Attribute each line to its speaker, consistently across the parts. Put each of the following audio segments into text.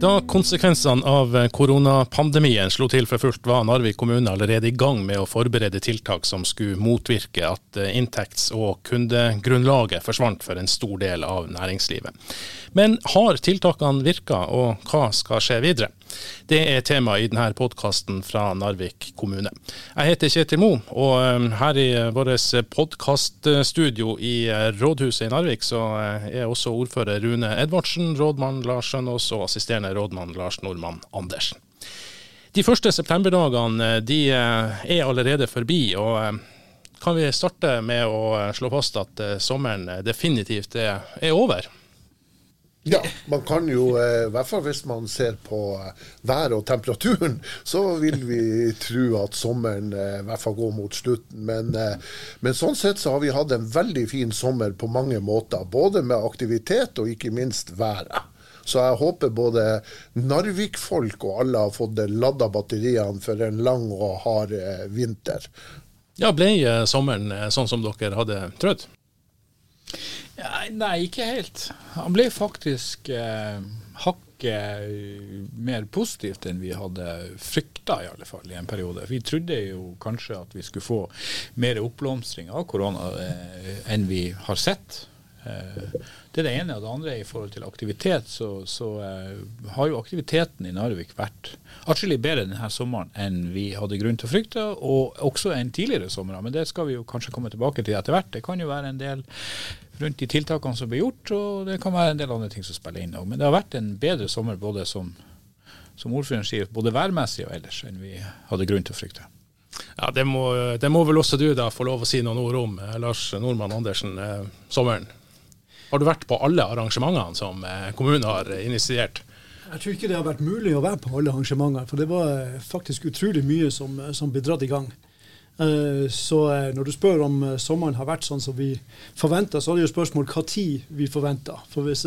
Speaker 1: Da konsekvensene av koronapandemien slo til for fullt, var Narvik kommune allerede i gang med å forberede tiltak som skulle motvirke at inntekts- og kundegrunnlaget forsvant for en stor del av næringslivet. Men har tiltakene virka, og hva skal skje videre? Det er tema i denne podkasten fra Narvik kommune. Jeg heter Kjetil Mo, og um, her i vårt podkaststudio i uh, rådhuset i Narvik, så uh, er også ordfører Rune Edvardsen, rådmann Lars Skjønås og assisterende rådmann Lars Nordmann Andersen. De første septemberdagene uh, de er allerede forbi. og kan vi starte med å slå fast at sommeren definitivt er over?
Speaker 2: Ja, man kan jo, eh, i hvert fall hvis man ser på eh, været og temperaturen, så vil vi tro at sommeren eh, i hvert fall går mot slutten. Men, men, sånn sett så har vi hatt en veldig fin sommer på mange måter. Både med aktivitet og ikke minst været. Så jeg håper både Narvik-folk og alle har fått ladda batteriene for en lang og hard vinter.
Speaker 1: Ja, Ble sommeren sånn som dere hadde trodd?
Speaker 3: Ja, nei, ikke helt. Han ble faktisk eh, hakket mer positivt enn vi hadde frykta, i alle fall i en periode. Vi trodde jo kanskje at vi skulle få mer oppblomstring av korona eh, enn vi har sett. Eh, det er det ene. Og det andre i forhold til aktivitet, så, så uh, har jo aktiviteten i Narvik vært atskillig bedre denne sommeren enn vi hadde grunn til å frykte, og også enn tidligere somre. Men det skal vi jo kanskje komme tilbake til etter hvert. Det kan jo være en del rundt de tiltakene som blir gjort, og det kan være en del andre ting som spiller inn òg. Men det har vært en bedre sommer både som, som ordføreren sier, både værmessig og ellers, enn vi hadde grunn til å frykte.
Speaker 1: Ja, det må, det må, vel også du da få lov å si noen ord om, eh, Lars Nordmann Andersen. Eh, sommeren har du vært på alle arrangementene som eh, kommunen har initiert?
Speaker 4: Jeg tror ikke det har vært mulig å være på alle arrangementene, for det var eh, faktisk utrolig mye som, eh, som ble dratt i gang. Så når du spør om sommeren har vært sånn som vi forventa, så er det jo spørsmål hva tid vi forventa. For hvis,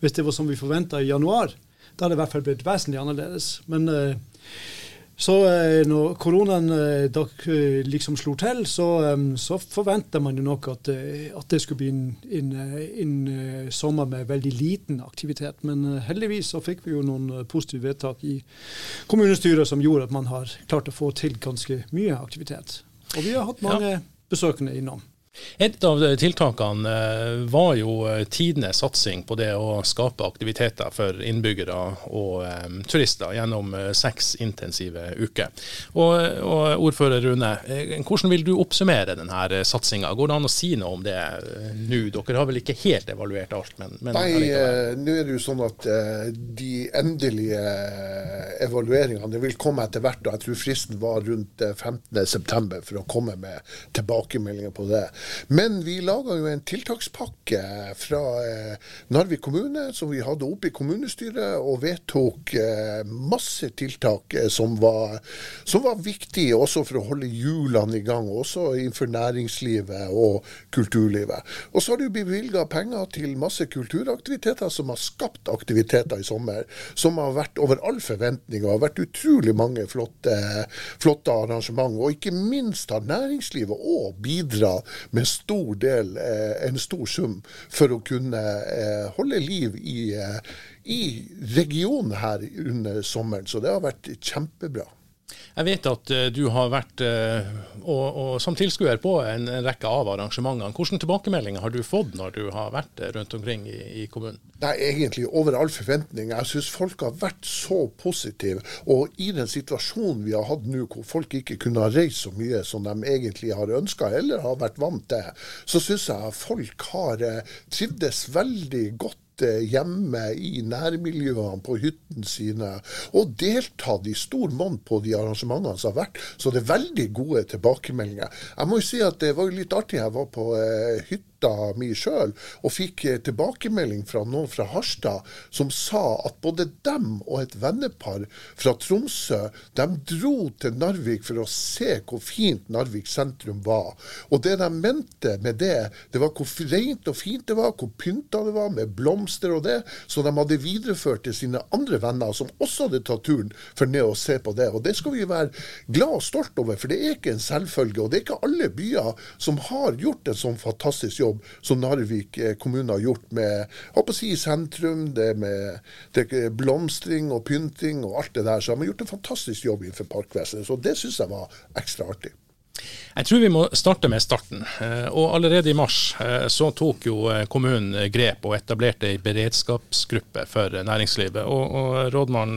Speaker 4: hvis, det var som vi forventa i januar, da hadde det i hvert fall blitt vesentlig annerledes. Men så eh, når koronaen eh, eh, liksom slo til, så, så forventa man jo nok at, at, det skulle bli en, en, en, sommer med veldig liten aktivitet. Men heldigvis så fikk vi jo noen positive vedtak i kommunestyret som gjorde at man har klart å få til ganske mye aktivitet. Og vi har hatt mange ja. besøkende innom.
Speaker 1: Et av tiltakene eh, var jo eh, tidenes satsing på det å skape aktiviteter for innbyggere og um, turister gjennom seks intensive uker. Og, og Ordfører Rune, hvordan vil du oppsummere denne satsinga? Går det an å si noe om det nå? Dere har vel ikke helt evaluert alt? Men, men
Speaker 2: Nei, nå er det jo sånn at de endelige evalueringene vil komme etter hvert. og Jeg tror fristen var rundt 15.9 for å komme med tilbakemeldinger på det. Men vi laga jo en tiltakspakke fra eh, Narvik kommune som vi hadde oppe i kommunestyret, og vedtok eh, masse tiltak eh, som var, var viktige også for å holde hjulene i gang, også innenfor næringslivet og kulturlivet. Og så har det jo bevilga penger til masse kulturaktiviteter som har skapt aktiviteter i sommer, som har vært over all forventning og har vært utrolig mange flotte, flotte arrangement. Og ikke minst har næringslivet òg bidratt med stor del, eh, en stor sum for å kunne eh, holde liv i, eh, i regionen her under sommeren. Så det har vært kjempebra.
Speaker 1: Jeg vet at uh, du har vært uh, og, og, som tilskuer på en, en, rekke av arrangementene. Hvilke tilbakemeldinger har du fått når du har vært uh, rundt omkring i, i, kommunen?
Speaker 2: Det er egentlig over all forventning. Jeg syns folk har vært så positive. Og i den situasjonen vi har hatt nå, hvor folk ikke kunne ha reist så mye som de egentlig har ønska eller har vært vant til, så syns jeg folk har trivdes veldig godt hjemme i nærmiljøene på hyttene sine, og deltatt i stor monn på de arrangementene som har vært. Så det er veldig gode tilbakemeldinger. Jeg må jo si at det var litt artig. Jeg var på eh, hytta hytta mye sjøl, og fikk eh, tilbakemelding fra noen fra Harstad som sa at både dem og et vennepar fra Tromsø de dro til Narvik for å se hvor fint Narvik sentrum var. Og det de mente med det, det var hvor rent og fint det var, hvor pynta det var med blomster og det, så de hadde videreført til sine andre venner som også hadde tatt turen for ned og se på det. Og det skal vi være glad og stolt over, for det er ikke en selvfølge. Og det er ikke alle byer som har gjort en sånn fantastisk jobb jobb som Narvik kommune har gjort med håper å si, sentrum, det med det blomstring og pynting og alt det der. Så de har gjort en fantastisk jobb innenfor parkvesenet. Så det syns jeg var ekstra artig.
Speaker 1: Jeg tror vi må starte med starten. Eh, og Allerede i mars eh, så tok jo eh, kommunen grep og etablerte en beredskapsgruppe for næringslivet. Og, og Rådmann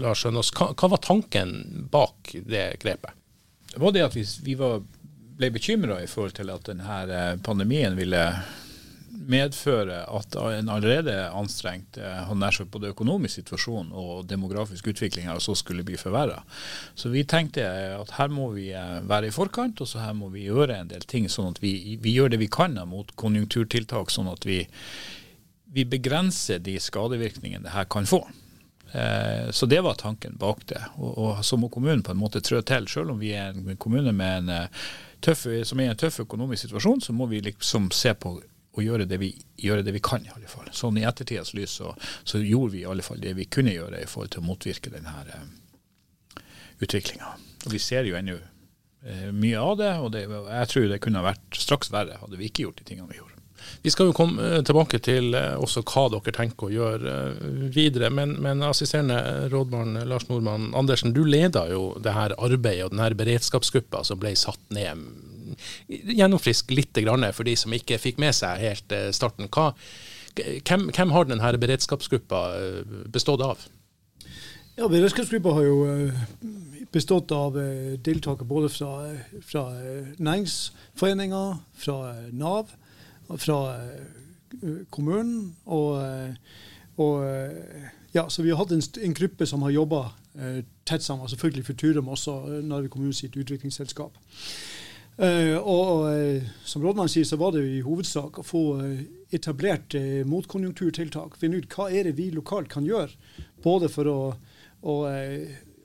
Speaker 1: Lars Skjønås, hva, hva, var tanken bak det grepet?
Speaker 3: Det var det at vi, vi var, ble bekymra i forhold til at denne pandemien ville medføre at en allerede anstrengt eh, både økonomisk situasjon og demografisk utvikling så skulle bli forverra. Så vi tenkte at her må vi eh, være i forkant, og så her må vi gjøre en del ting sånn at vi, vi gjør det vi kan mot konjunkturtiltak, sånn at vi, vi begrenser de skadevirkningene det her kan få. Eh, så det var tanken bak det. Og, og, så må kommunen på en måte trø til. Selv om vi er en kommune med en tøff, som er i en tøff økonomisk situasjon, så må vi liksom se på og gjøre det vi, gjøre det vi kan, i alle fall. Sånn i ettertidens lys så, så, gjorde vi i alle fall det vi kunne gjøre i forhold til å motvirke denne eh, utviklinga. Og vi ser jo ennå eh, mye av det, og det, jeg tror det kunne vært straks verre hadde vi ikke gjort de tingene vi gjorde.
Speaker 1: Vi skal jo komme eh, tilbake til også hva dere tenker å gjøre videre. Men, men assisterende rådmann Lars Nordmann Andersen, du leder jo det her arbeidet og denne beredskapsgruppa som ble satt ned Gjennomfrisk litt for de som ikke fikk med seg helt eh, starten. Hva, hvem, hvem, har denne beredskapsgruppa eh, bestått av?
Speaker 4: Ja, Beredskapsgruppa har jo eh, bestått av deltakere både fra, fra næringsforeninger, fra Nav, fra kommunen. Og, og ja, så vi har hatt en, en gruppe som har jobba tett sammen, selvfølgelig Futura, men også Narvik kommune utviklingsselskap. Uh, og uh, som rådmannen sier, så var det i hovedsak å få uh, etablert motkonjunkturtiltak. Finne ut hva er det vi lokalt kan gjøre, både for å, å,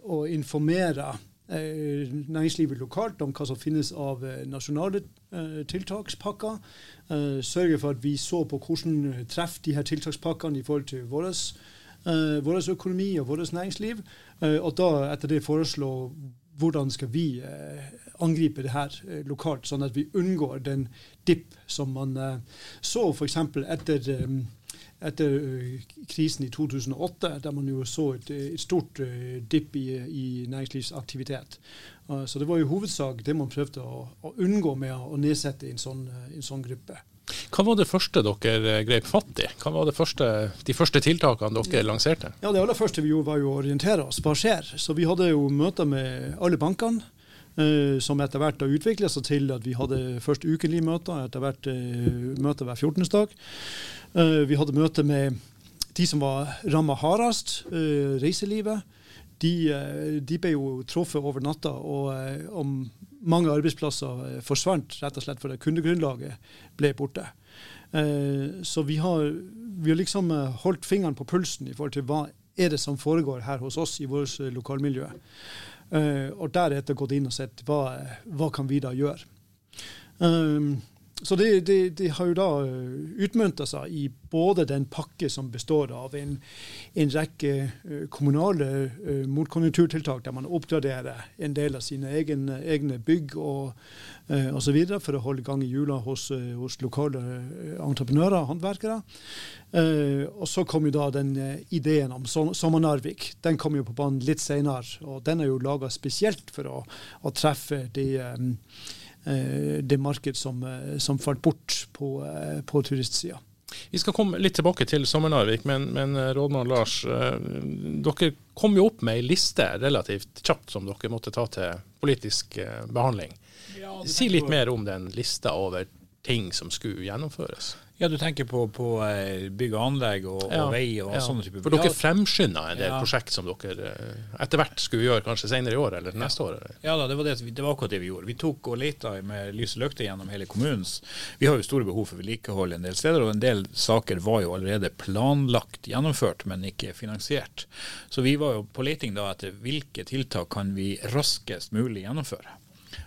Speaker 4: å informere næringslivet lokalt om hva som finnes av nasjonale tiltakspakker. sørge for at vi så på hvordan treffer de her tiltakspakkene i forhold til vår, økonomi og vårt næringsliv. og da etter det foreslå hvordan skal vi angripe det her eh, lokalt, sånn at vi unngår den dipp som man eh, så f.eks. etter eh, etter krisen i 2008, der man jo så et, et stort uh, dipp i, i, næringslivsaktivitet. Så det var i hovedsak det man prøvde å, å unngå med å, nedsette en sånn, en sånn, gruppe.
Speaker 1: Hva var det første dere grep fatt i? Hva var første, de første tiltakene dere lanserte?
Speaker 4: Ja, Det aller første vi gjorde, var jo å orientere oss. Hva skjer? Så vi hadde jo møter med alle bankene. Uh, som etter hvert har utvikla seg til at vi hadde først ukenlige møter, etter hvert uh, møter hver 14. dag. Uh, vi hadde møte med de som var ramma hardest, reiselivet. De, de, ble jo truffet over natta, og, og mange arbeidsplasser forsvant rett og slett fordi kundegrunnlaget ble borte. Så vi har, vi har liksom holdt fingeren på pulsen i forhold til hva er det som foregår her hos oss i vårt lokalmiljø. Uh, og deretter gått inn og sett hva, hva kan vi da gjøre. Um, så det, det, det, har jo da eh, utmynta seg i både den pakke som består av en, en rekke uh, kommunale uh, motkonjunkturtiltak, der man oppgraderer en del av sine egne, egne bygg og uh, osv. for å holde gang i hjula hos, hos, lokale entreprenører og håndverkere. Og så kom jo da den ideen om Sommer-Narvik. Den kom jo på banen litt senere. Og den er jo laga spesielt for å, å treffe de uh, det marked som, som, falt bort på, på turistsida.
Speaker 1: Vi skal komme litt tilbake til Sommer-Narvik, men, men, rådmann Lars, dere kom jo opp med ei liste relativt kjapt som dere måtte ta til politisk behandling. Ja, si litt mer om den lista over ting som skulle gjennomføres.
Speaker 3: Ja, du tenker på, på eh, bygg og anlegg og, ja, og vei og ja. sånne typer
Speaker 1: For dere fremskynda en del ja. prosjekt som dere eh, etter hvert skulle gjøre kanskje senere i år eller neste år? Eller?
Speaker 3: Ja da, det var, det, det var, akkurat det vi gjorde. Vi tok og leta med lys og lykte gjennom hele kommunens. Vi har jo store behov for vedlikehold en del steder, og en del saker var jo allerede planlagt gjennomført, men ikke finansiert. Så vi var jo på leting da etter hvilke tiltak kan vi raskest mulig gjennomføre.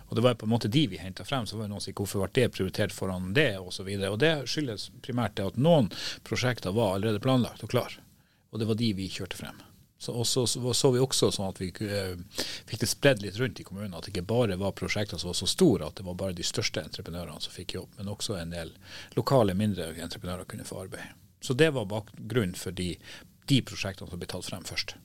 Speaker 3: Og Det var på en måte de vi henta frem. Så var det noen som sa hvorfor ble det prioritert foran det, osv. Det skyldes primært det at noen prosjekter var allerede planlagt og klar. Og det var de vi kjørte frem. Så, og så, så, vi også sånn at vi uh, fikk det spredd litt rundt i kommunen. At det ikke bare var prosjekter som var så store at det var bare de største entreprenørene som fikk jobb, men også en del lokale, mindre entreprenører kunne få arbeid. Så det var bakgrunnen for de, de prosjektene som ble tatt frem først.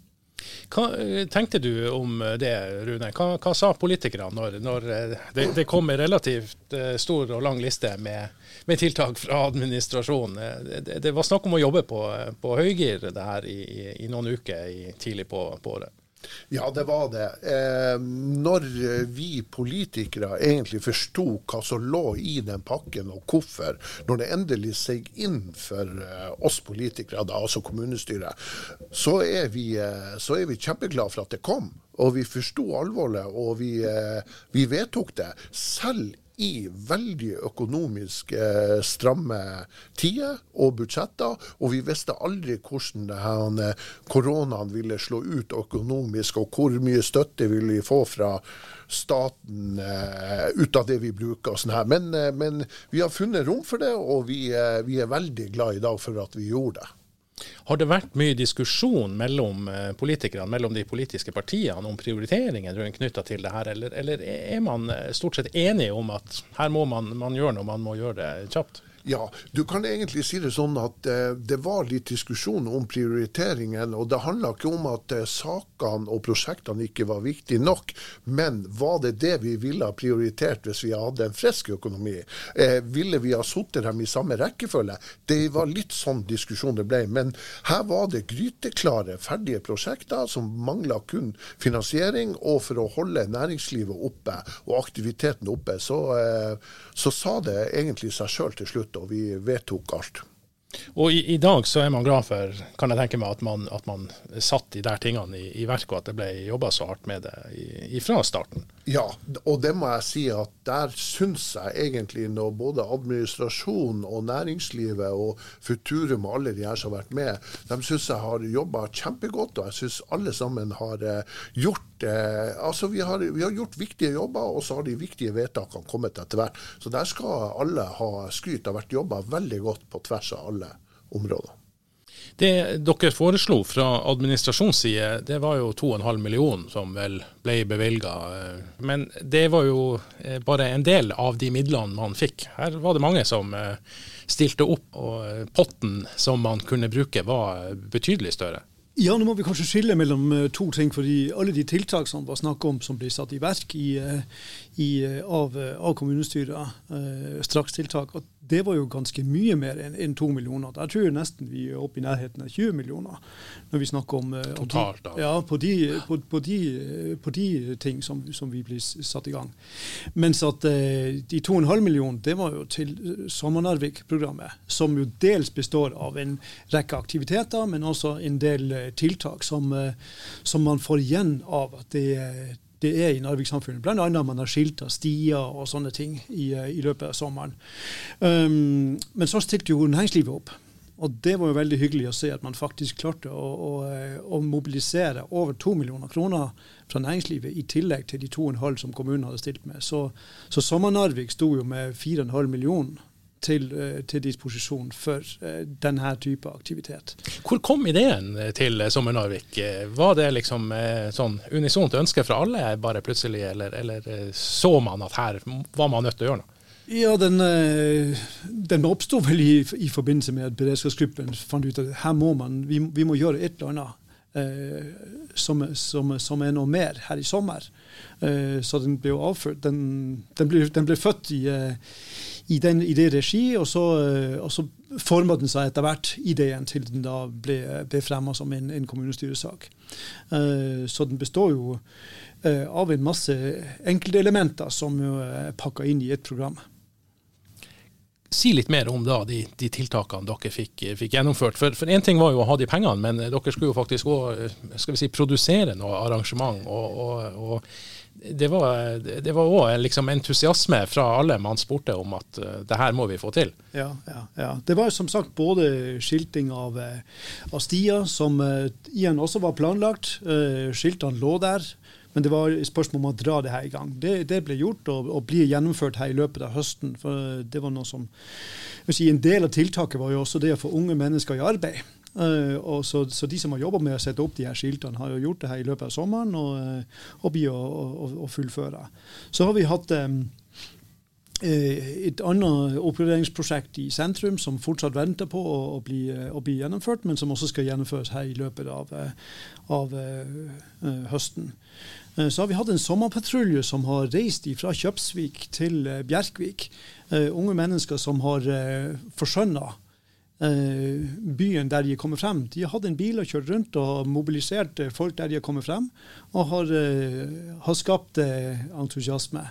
Speaker 1: Hva eh, tenkte du om det, Rune? Hva, hva sa politikerne når, når eh, det, det, kom en relativt eh, stor og lang liste med, med tiltak fra administrasjonen? Det, det, var snakk om å jobbe på, på høygir det her i, i, noen uker i, tidlig på, på året.
Speaker 2: Ja, det var det. Eh, når vi politikere egentlig forsto hva som lå i den pakken, og hvorfor, når det endelig seg inn for eh, oss politikere, da, altså kommunestyret, så er, vi, eh, vi kjempeglade for at det kom. Og vi forsto alvoret, og vi, eh, vi vedtok det. Selv i veldig økonomisk eh, stramme tider og budsjetter, og vi visste aldri hvordan denne eh, koronaen ville slå ut økonomisk, og hvor mye støtte ville vi få fra staten eh, ut av det vi bruker. og sånn her. Men, men, vi har funnet rom for det, og vi, vi er veldig glad i dag for at vi gjorde det.
Speaker 1: Har det vært mye diskusjon mellom eh, politikerne, mellom de politiske partiene om prioriteringer knytta til det her, eller, eller, er man eh, stort sett enige om at her må man, man gjøre noe, man må gjøre det kjapt?
Speaker 2: Ja, du kan egentlig si det sånn at eh, det var litt diskusjon om prioriteringen. Og det handla ikke om at eh, sakene og prosjektene ikke var viktige nok, men var det det vi ville ha prioritert hvis vi hadde en frisk økonomi? Eh, ville vi ha sittet dem i samme rekkefølge? Det var litt sånn diskusjon det ble. Men her var det gryteklare, ferdige prosjekter som mangla kun finansiering. Og for å holde næringslivet oppe og aktiviteten oppe, så, eh, så sa det egentlig seg sjøl til slutt og vi vedtok alt.
Speaker 1: Og i, i, dag så er man glad for kan jeg tenke meg, at man, at man satt de der tingene i, i verk, og at det ble jobba så hardt med det fra starten.
Speaker 2: Ja, og det må jeg si at der syns jeg egentlig når både administrasjonen og næringslivet og Futurum og alle de her som har vært med, de syns jeg har jobba kjempegodt. Og jeg syns alle sammen har eh, gjort eh, altså vi har, vi har, gjort viktige jobber, og så har de viktige vedtakene kommet etter hvert. Så der skal alle ha skryt. Det har vært jobba veldig godt på tvers av alle områder.
Speaker 1: Det dere foreslo fra administrasjonsside, det var jo 2,5 millioner som vel ble bevilga. Men det var jo eh, bare en del av de midlene man fikk. Her var det mange som eh, stilte opp, og eh, potten som man kunne bruke var betydelig større.
Speaker 4: Ja, nå må vi kanskje skille mellom to ting. fordi Alle de tiltak som var snakk om som ble satt i verk i, i, av, av kommunestyret, strakstiltak, at det var jo ganske mye mer enn en to millioner. Jeg tror nesten vi er oppe i nærheten av 20 millioner. Når vi snakker om
Speaker 1: eh, Totalt, da.
Speaker 4: Ja, på de, på, på de, på de ting som, som, vi blir satt i gang. Mens at eh, de 2,5 millioner, det var jo til Sommer-Narvik-programmet. Som jo dels består av en rekke aktiviteter, men også en del eh, tiltak som, som man får igjen av at det er det er i Narvik-samfunnet. Bl.a. man har skilta stier og sånne ting i, eh, i løpet av sommeren. Um, men så stilte jo næringslivet opp. Og det var jo veldig hyggelig å se at man faktisk klarte å, å, å mobilisere over to millioner kroner fra næringslivet, i tillegg til de to og en halv som kommunen hadde stilt med. Så, så Sommer-Narvik sto jo med fire og en halv million til, eh, til, disposisjon for uh, denne type aktivitet.
Speaker 1: Hvor kom ideen til Sommer Narvik? Var det liksom sånn unisont ønske fra alle bare plutselig, eller, eller, så man at her var man nødt til å gjøre noe?
Speaker 4: Ja, den, den oppsto vel i, i, forbindelse med at beredskapsgruppen fant ut at her må man, vi, vi må gjøre et eller annet. Eh, som, som, som, er noe mer her i sommer. Eh, så den ble jo avført. Den, den, ble, den ble, født i, eh, i, den, i, det regi, og så, og så forma den seg etter hvert ideen til den da ble, ble fremma som en, en kommunestyresak. så den består jo av en masse enkeltelementer som er pakka inn i et program
Speaker 1: si litt mer om da de, de tiltakene dere fikk, fikk gjennomført. For én ting var jo å ha de pengene, men dere skulle jo faktisk òg si, produsere noe arrangement. og, og, og det var òg liksom entusiasme fra alle man spurte om at uh, det her må vi få til.
Speaker 4: Ja, ja, ja. Det var som sagt både skilting av, eh, av stier, som uh, igjen også var planlagt. Uh, skiltene lå der Men det var et spørsmål om å dra det her i gang. Det, det ble gjort og, og blir gjennomført her i løpet av høsten. For det var noe som, si, En del av tiltaket var jo også det å få unge mennesker i arbeid. Uh, og så, så, De som har jobba med å sette opp de her skiltene, har jo gjort det her i løpet av sommeren og, uh, og blir å, å, fullføre. Så har vi hatt um, et annet oppgraderingsprosjekt i sentrum som fortsatt venter på å, å, bli, å, bli, gjennomført, men som også skal gjennomføres her i løpet av, av uh, høsten. Så har vi hatt en sommerpatrulje som har reist fra Kjøpsvik til Bjerkvik. unge mennesker som har uh, forskjønna Eh, byen der de kommer frem. De har hatt en bil og kjørt rundt og mobilisert eh, folk der de har kommet frem, og har, eh, har skapt entusiasme.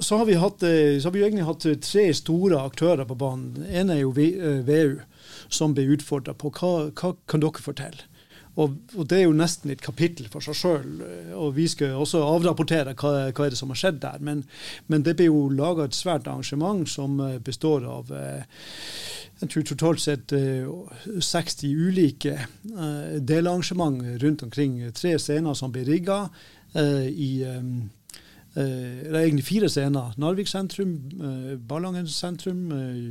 Speaker 4: Så har, hatt, så har, vi egentlig hatt tre store aktører på banen. En er jo VU, som ble utfordra på hva, hva kan dere fortelle. Og, og, Det er jo nesten et kapittel for seg sjøl. Vi skal også avrapportere hva, hva er det som har skjedd der. Men, men det blir jo laga et svært arrangement som eh, består av eh, jeg tror totalt sett 60 eh, ulike delarrangement rundt omkring. Tre scener som blir rigga i det er egentlig fire scener. Narvik sentrum, Ballangen sentrum,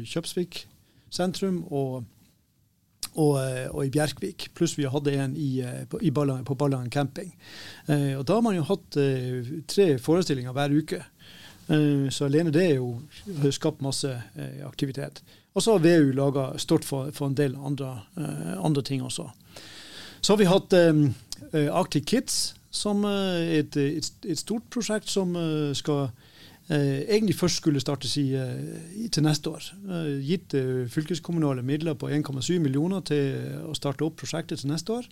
Speaker 4: Kjøpsvik sentrum og og, eh, og, i Bjerkvik. Pluss vi hadde en i, eh, på, i Ballangen, på Ballangen camping. Eh, og da har man jo hatt eh, tre forestillinger hver uke. Eh, så alene det er jo skapt masse eh, aktivitet. Og så har VU laga stort for, for, en del andre, andre, ting også. Så har vi hatt Arctic Kids, som er et, et, et, stort prosjekt som skal eh, egentlig først skulle startes i, eh, til neste år. Eh, gitt eh, fylkeskommunale midler på 1,7 millioner til å starte opp prosjektet til neste år.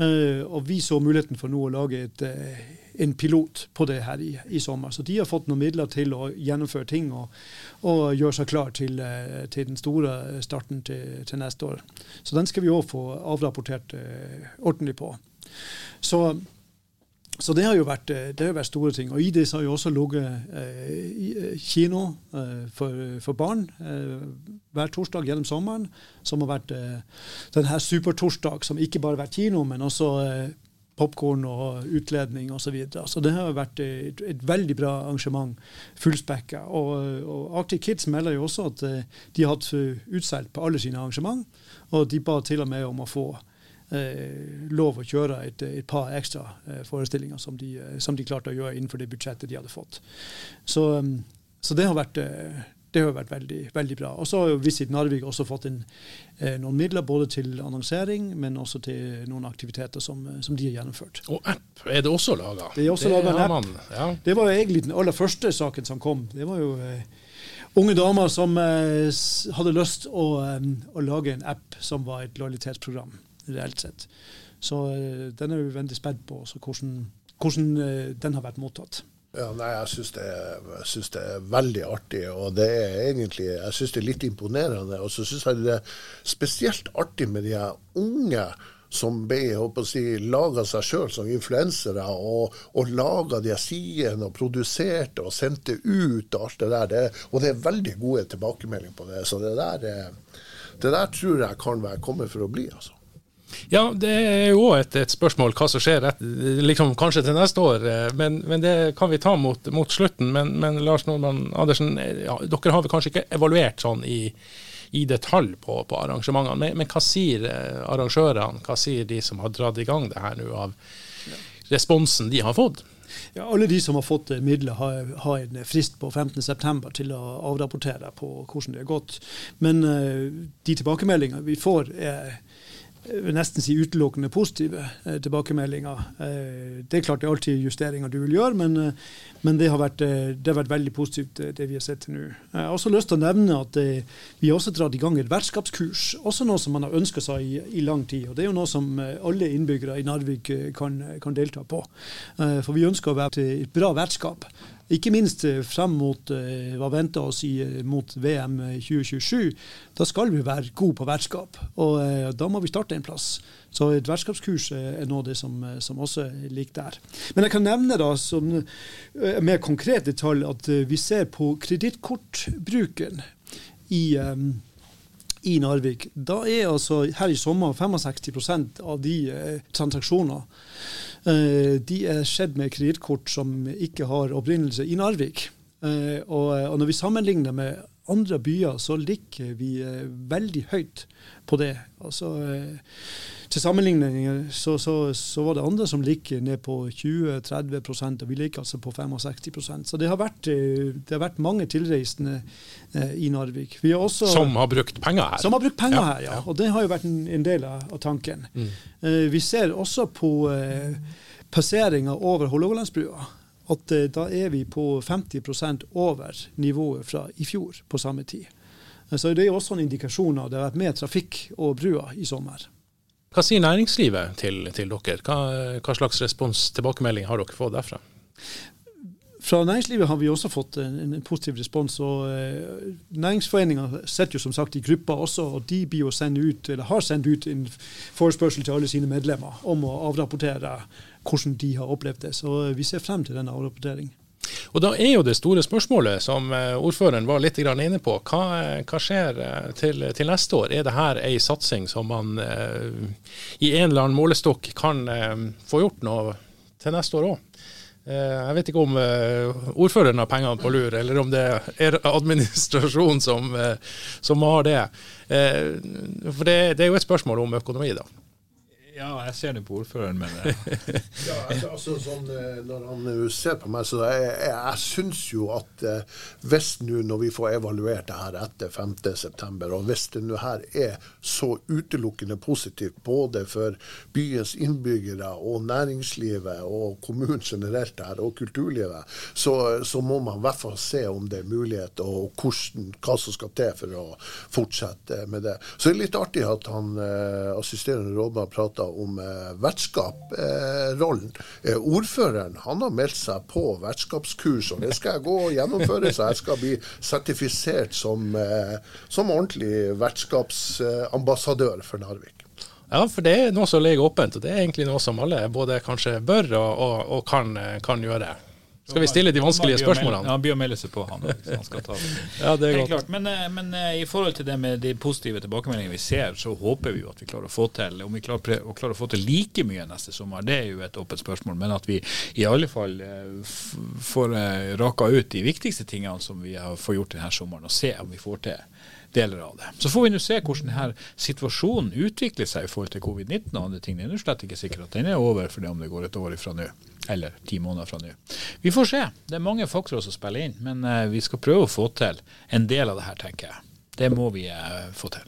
Speaker 4: Eh, og vi så muligheten for nå å lage et, eh, en pilot på det her i, i, sommer. Så de har fått noen midler til å gjennomføre ting og, og gjøre seg klar til, til den store starten til, til, neste år. Så den skal vi òg få avrapportert ordentlig på. Så så det har jo vært, eh, har vært store ting. Og i det så har jo også ligget eh, eh, kino eh, for, for, barn eh, hver torsdag gjennom sommeren. Som har vært eh, denne supertorsdag, som ikke bare har vært kino, men også eh, popkorn og utledning osv. Så, videre. så det har vært et, et veldig bra arrangement, fullspekka. Og, og Arctic Kids melder jo også at de har hatt utsolgt på alle sine arrangement, og de ba til og med om å få eh, lov å kjøre et, et par ekstra eh, forestillinger som de, eh, som de, klarte å gjøre innenfor det budsjettet de hadde fått. Så, så det har vært eh, det har vært veldig, veldig bra. Og så har Visit Narvik også fått inn eh, noen midler både til annonsering, men også til noen aktiviteter som, som de har gjennomført.
Speaker 1: Og app er det også laga?
Speaker 4: Det er også laga en app. Man, ja. Det var egentlig den aller første saken som kom. Det var jo eh, unge damer som eh, hadde lyst å, å lage en app som var et lojalitetsprogram reelt sett. Så eh, den er vi veldig spent på, hvordan, hvordan eh, den har vært mottatt.
Speaker 2: Ja, nei, Jeg syns det, det, er veldig artig, og det er egentlig, jeg synes det er litt imponerende. Og så syns jeg det er spesielt artig med de unge som ble si, laga seg sjøl som influensere, og, og laga de sidene og produserte og sendte ut og alt det der. Det, og det er veldig gode tilbakemeldinger på det. Så det der, det der tror jeg kan være kommet for å bli. altså.
Speaker 1: Ja, det er jo et, et, spørsmål hva som skjer liksom, kanskje til neste år. Eh, men, men, det kan vi ta mot, mot slutten. Men, men, Lars Nordmann Andersen, eh, ja, dere har vel kanskje ikke evaluert sånn i, i detalj på, på arrangementene. Men, men, hva sier eh, arrangørene, hva sier de som har dratt i gang det her nå, av responsen de har fått?
Speaker 4: Ja, alle de som har fått midler, har, har en frist på 15.9 til å avrapportere på hvordan det har gått. Men uh, de tilbakemeldingene vi får, er vil nesten si utelukkende positive eh, tilbakemeldinger. Eh, det er klart det er alltid justeringer du vil gjøre, men, eh, men det, har vært, eh, det, har vært, veldig positivt det vi har sett til nå. Jeg har også lyst til å nevne at vi har også dratt i gang et vertskapskurs. Også noe som man har ønska seg i, i, lang tid. og Det er jo noe som alle innbyggere i Narvik kan, kan delta på. For vi ønsker å være et bra vertskap ikke minst eh, frem mot eh, hva venter oss i, eh, mot VM 2027. Da skal vi være gode på vertskap, og da må vi starte en plass. Så et vertskapskurs er noe av det som, som også ligger der. Men jeg kan nevne da som mer konkrete tall at vi ser på kredittkortbruken i i Narvik. Da er altså her i sommer 65% av de eh, transaksjoner de er skjedd med kredittkort som ikke har opprinnelse i Narvik. Og, og når vi sammenligner med andre byer, så ligger vi veldig høyt på det. Altså, til sammenligning så, så, så, var det andre som ligger ned på 20-30% og vi ligger altså på 65% Så det har vært, eh, det har vært mange tilreisende eh, i Narvik.
Speaker 1: Har også, som har brukt penger her?
Speaker 4: Som har brukt penger ja, her, ja. Og det har jo vært en, en del av, tanken. Mm. Eh, vi ser også på passeringa over Hålogalandsbrua at da er vi på 50% over nivået fra i fjor på samme tid. Så Det er også en indikasjon av at det har vært mer trafikk over brua i sommer.
Speaker 1: Hva sier næringslivet til, til dere? Hva, hva, slags respons, tilbakemelding har dere fått derfra?
Speaker 4: Fra næringslivet har vi også fått en, en positiv respons. og eh, Næringsforeninga sitter jo som sagt i grupper også, og de blir jo sendt ut, eller har sendt ut en forespørsel til alle sine medlemmer om å avrapportere hvordan de har opplevd det. Så eh, vi ser frem til denne avrapporteringen.
Speaker 1: Og Da er jo det store spørsmålet, som eh, ordføreren var litt inne på, hva, hva skjer eh, til, til, neste år? Er det her ei satsing som man eh, i en eller annen målestokk kan eh, få gjort noe til neste år òg? Eh, jeg vet ikke om eh, ordføreren har pengene på lur, eller om det er administrasjonen som, som har det. For det, det, er jo et spørsmål om økonomi, da.
Speaker 3: Ja, jeg ser det på ordføreren, men
Speaker 2: ja, altså, altså, sånn, eh, Når han eh, ser på meg, så jeg, jeg, jeg syns jo at eh, hvis nå når vi får evaluert det her etter 5.9, og hvis det nå her er så utelukkende positivt både for byens innbyggere og næringslivet og kommunen generelt her, og kulturlivet, så, så må man i hvert fall se om det er mulighet og hvordan, hva som skal til for å fortsette med det. Så det er litt artig at han assisterende rådmann prater om eh, vertskapsrollen. Eh, ordføreren han har meldt seg på vertskapskurs, og det skal jeg gå og gjennomføre, så jeg skal bli sertifisert som, eh, som ordentlig vertskapsambassadør for Narvik.
Speaker 1: Ja, for det er noe som ligger åpent, og det er egentlig noe som alle både kanskje bør og, og, og kan, kan gjøre. Skal vi stille de vanskelige spørsmålene?
Speaker 3: Ja, han blir å melde seg på, han. han skal ta det. ja, det er godt. Men, eh, men, eh, i forhold til det med de positive tilbakemeldingene vi ser, så håper vi jo at vi klarer å få til Om vi klarer, å, klarer å få til like mye neste sommer, det er jo et åpent spørsmål. Men at vi i alle fall eh, får raka ut de viktigste tingene som vi har fått gjort denne sommeren, og se om vi får til deler av det. Så får vi nå se hvordan denne situasjonen utvikler seg i forhold til covid-19 og andre ting. Det er slett ikke sikkert at den er over for det om det går et år ifra nå, eller ti måneder fra nå. Vi får se. Det er mange faktorer som spiller inn, men uh, vi skal prøve å få til en del av det her, tenker jeg. Det må vi uh, få til.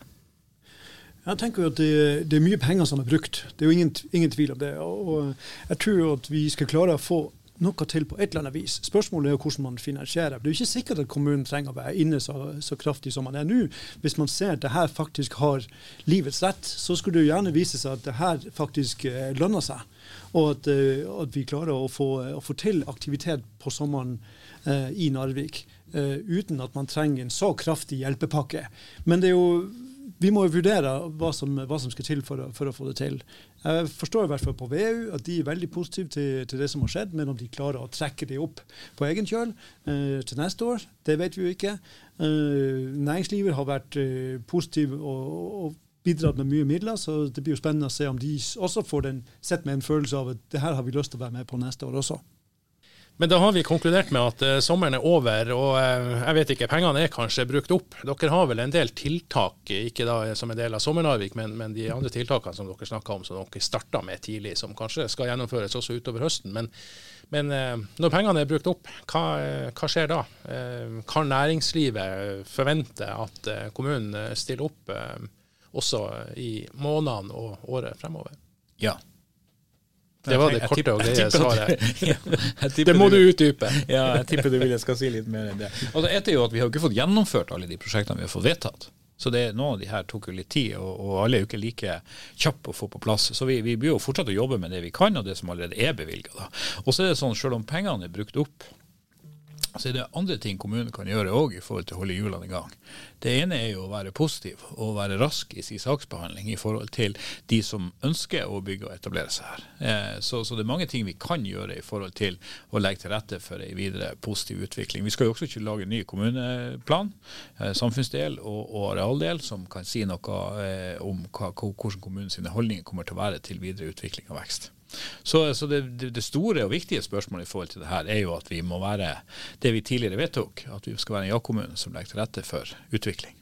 Speaker 4: Jeg tenker jo at det, det, er mye penger som er brukt. Det er jo ingen, ingen tvil om det. Og jeg tror jo at vi skal klare å få noe til på et eller annet vis. Spørsmålet er hvordan man finansierer. Det er jo ikke sikkert at kommunen trenger å være inne så, så kraftig som man er nå. Hvis man ser at det her faktisk har livets rett, så skulle det jo gjerne vise seg at det her faktisk eh, lønner seg. Og at, eh, at vi klarer å få, å få, til aktivitet på sommeren eh, i Narvik. Uh, uten at man trenger en så kraftig hjelpepakke. Men det er jo vi må jo vurdere hva som, hva som skal til for å, for å, få det til. Jeg forstår i hvert fall på VU at de er veldig positive til, til, det som har skjedd, men om de klarer å trekke det opp på egen kjøl eh, til neste år, det vet vi jo ikke. Eh, næringslivet har vært eh, positiv og, og, bidratt med mye midler, så det blir jo spennende å se om de også får den, sett med en følelse av at det her har vi lyst til å være med på neste år også.
Speaker 1: Men da har vi konkludert med at uh, sommeren er over, og uh, jeg vet ikke, pengene er kanskje brukt opp. Dere har vel en del tiltak, ikke da som en del av Sommer-Narvik, men, men, de andre tiltakene som dere snakka om, som dere starta med tidlig, som kanskje skal gjennomføres også utover høsten. Men, men uh, når pengene er brukt opp, hva, hva skjer da? kan næringslivet forvente at kommunen stiller opp også i månedene og året fremover?
Speaker 3: Ja.
Speaker 1: Det var det korte og greie svaret. ja, det må du utdype.
Speaker 3: ja, jeg tipper du vil jeg skal si litt mer enn det. Altså, et er jo at Vi har ikke fått gjennomført alle de prosjektene vi har fått vedtatt. Så det, Noen av de her tok jo litt tid, og, og alle er jo ikke like kjappe å få på plass. Så vi, vi blir jo fortsatt å jobbe med det vi kan, og det som allerede er bevilga. Og så er det sånn, selv om pengene er brukt opp, så er det andre ting kommunen kan gjøre òg i forhold til å holde hjulene i gang. Det ene er jo å være positiv og være rask i sin saksbehandling i forhold til de som ønsker å bygge og etablere seg her. Eh, så, så, det er mange ting vi kan gjøre i forhold til å legge til rette for en videre positiv utvikling. Vi skal jo også ikke lage en ny kommuneplan, eh, samfunnsdel og, og, arealdel, som kan si noe eh, om hva, hvordan kommunens holdninger kommer til å være til videre utvikling og vekst. Så, så det, det, store og viktige spørsmålet i forhold til det her er jo at vi må være det vi tidligere vedtok, at vi skal være en ja-kommune som legger til rette for utvikling.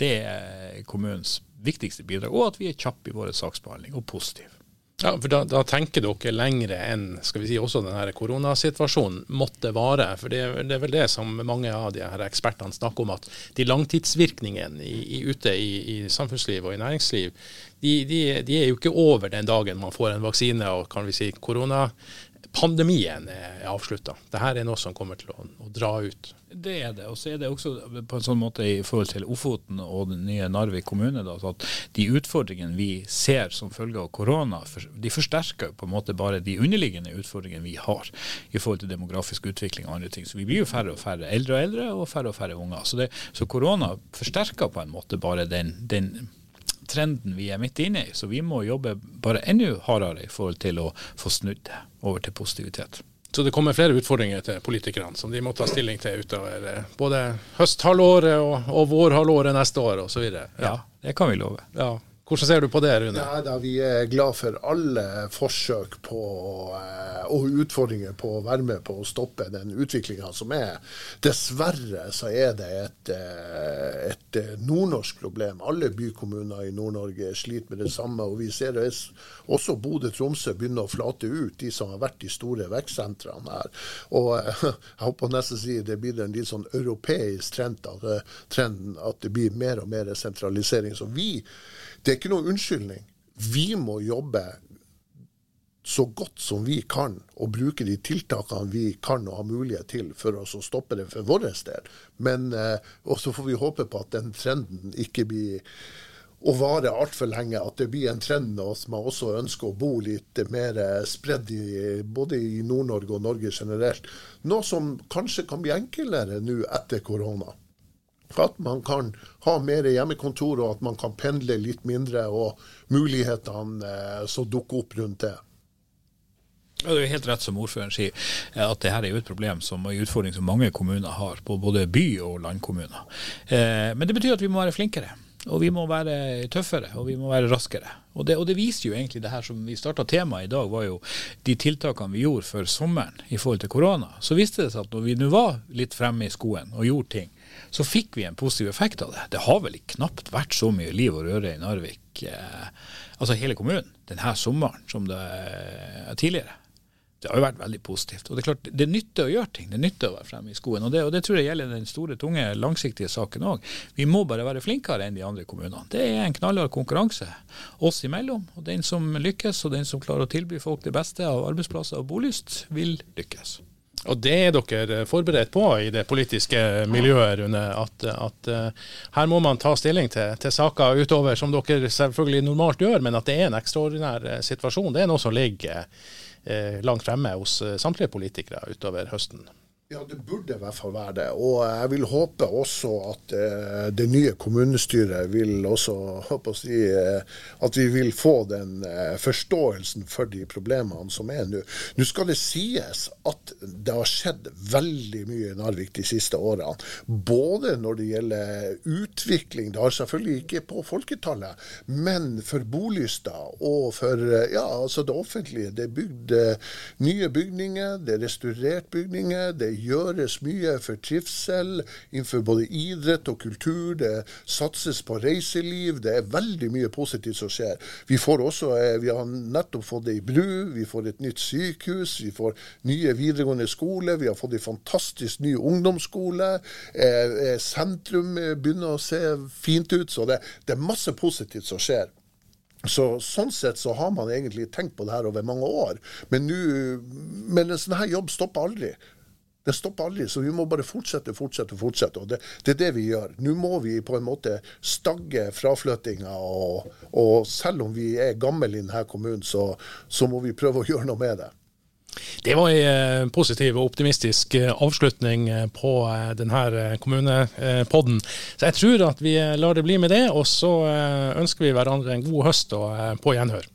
Speaker 3: Det er kommunens viktigste bidrag, og at vi er kjappe i vår saksbehandling og positive.
Speaker 1: Ja, for da, da, tenker dere lengre enn skal vi si, også denne koronasituasjonen måtte vare. For det, det, er vel det som mange av de her ekspertene snakker om, at de langtidsvirkningene i, i, ute i, i, samfunnsliv og i næringsliv, de, de, de, er jo ikke over den dagen man får en vaksine og kan vi si koronapandemien er avslutta. Dette er noe som kommer til å, å dra ut.
Speaker 3: Det er det. Og så er det også på en sånn måte i forhold til Ofoten og den nye Narvik kommune da, at de utfordringene vi ser som følge av korona, de forsterker på en måte bare de underliggende utfordringene vi har i forhold til demografisk utvikling og andre ting. Så vi blir jo færre og færre eldre og eldre, og færre og færre unger. Så, det, så korona forsterker på en måte bare den, den trenden vi er midt inne i. Så vi må jobbe bare enda hardere i forhold til å få snudd det over til positivitet.
Speaker 1: Så det kommer flere utfordringer til politikerne som de må ta stilling til utover eh, både høsthalvåret og, og vårhalvåret neste år osv.
Speaker 3: Ja. ja, det kan vi love.
Speaker 1: Ja. Hvordan ser du på det, Rune?
Speaker 2: Ja, da, vi er glad for alle forsøk på, eh, og utfordringer på å være med på å stoppe den utviklinga som er. Dessverre så er det et, eh, et eh, nordnorsk problem. Alle bykommuner i Nord-Norge sliter med det samme. og Vi ser det også Bodø-Tromsø begynner å flate ut, de som har vært de store vekstsentrene her. Og Jeg håper nesten si det blir en litt sånn europeisk trend at, trend at det blir mer og mer sentralisering. Så vi det er ikke noen unnskyldning. Vi må jobbe så godt som vi kan, og bruke de tiltakene vi kan og har mulighet til for oss å stoppe det for vår del. Men Og så får vi håpe på at den trenden ikke blir å vare altfor lenge. At det blir en trend at man også ønsker å bo litt mer spredd i, både i Nord-Norge og Norge generelt. Noe som kanskje kan bli enklere nå etter korona. At man kan ha mer hjemmekontor, og at man kan pendle litt mindre, og mulighetene eh, som dukker opp rundt det.
Speaker 3: Det er helt rett som ordføreren sier, eh, at dette er jo et problem som, en utfordring som mange kommuner har, på både by- og landkommuner. Eh, men det betyr at vi må være flinkere. Og vi må være tøffere og vi må være raskere. Og det, og det viser jo egentlig det her som vi starta temaet i dag, var jo de tiltakene vi gjorde før sommeren i forhold til korona. Så viste det seg at når vi nå var litt fremme i skoen og gjorde ting, så fikk vi en positiv effekt av det. Det har vel knapt vært så mye liv og røre i Narvik, eh, altså hele kommunen, denne sommeren som det er tidligere. Det har jo vært veldig positivt. Og Det er klart, det nytter å gjøre ting. Det nytter å være fremme i skoen. Og det, og det tror jeg gjelder den store, tunge, langsiktige saken òg. Vi må bare være flinkere enn de andre kommunene. Det er en knallhard konkurranse oss imellom. Og den som lykkes, og den som klarer å tilby folk det beste av arbeidsplasser og bolyst, vil lykkes.
Speaker 1: Og det er dere forberedt på i det politiske miljøet, Rune. At, at uh, her må man ta stilling til, til, saker utover, som dere selvfølgelig normalt gjør, men at det er en ekstraordinær uh, situasjon. Det er noe som ligger uh, langt fremme hos samtlige politikere utover høsten.
Speaker 2: Ja, det burde i hvert fall være det. Og jeg vil håpe også at eh, det nye kommunestyret vil også håpe å si, eh, at vi vil få den eh, forståelsen for de problemene som er nå. Nå skal det sies at det har skjedd veldig mye i Narvik de siste årene. Både når det gjelder utvikling, det har selvfølgelig ikke på folketallet, men for bolyster og for ja, altså det offentlige. Det er bygd nye bygninger, det er restaurert bygninger. det gjøres mye for trivsel innenfor både idrett og kultur. Det satses på reiseliv. Det er veldig mye positivt som skjer. Vi, får også, eh, vi har nettopp fått ei bru, vi får et nytt sykehus, vi får nye videregående skole, Vi har fått en fantastisk ny ungdomsskole. Eh, eh, sentrum begynner å se fint ut. Så det, det er masse positivt som skjer. Så, sånn sett så har man egentlig tenkt på det her over mange år. Men, nu, men en sånn her jobb stopper aldri. Det stopper aldri, så vi må bare fortsette, fortsette, fortsette. og Det, det er det vi gjør. Nå må vi på en måte stagge fraflyttinga. Og, og, selv om vi er gamle i denne kommunen, så, så må vi prøve å gjøre noe med det.
Speaker 1: Det var en eh, positiv og optimistisk eh, avslutning eh, på denne kommunepodden. Så jeg tror at vi lar det bli med det, og så ønsker vi hverandre en god høst og på gjenhør.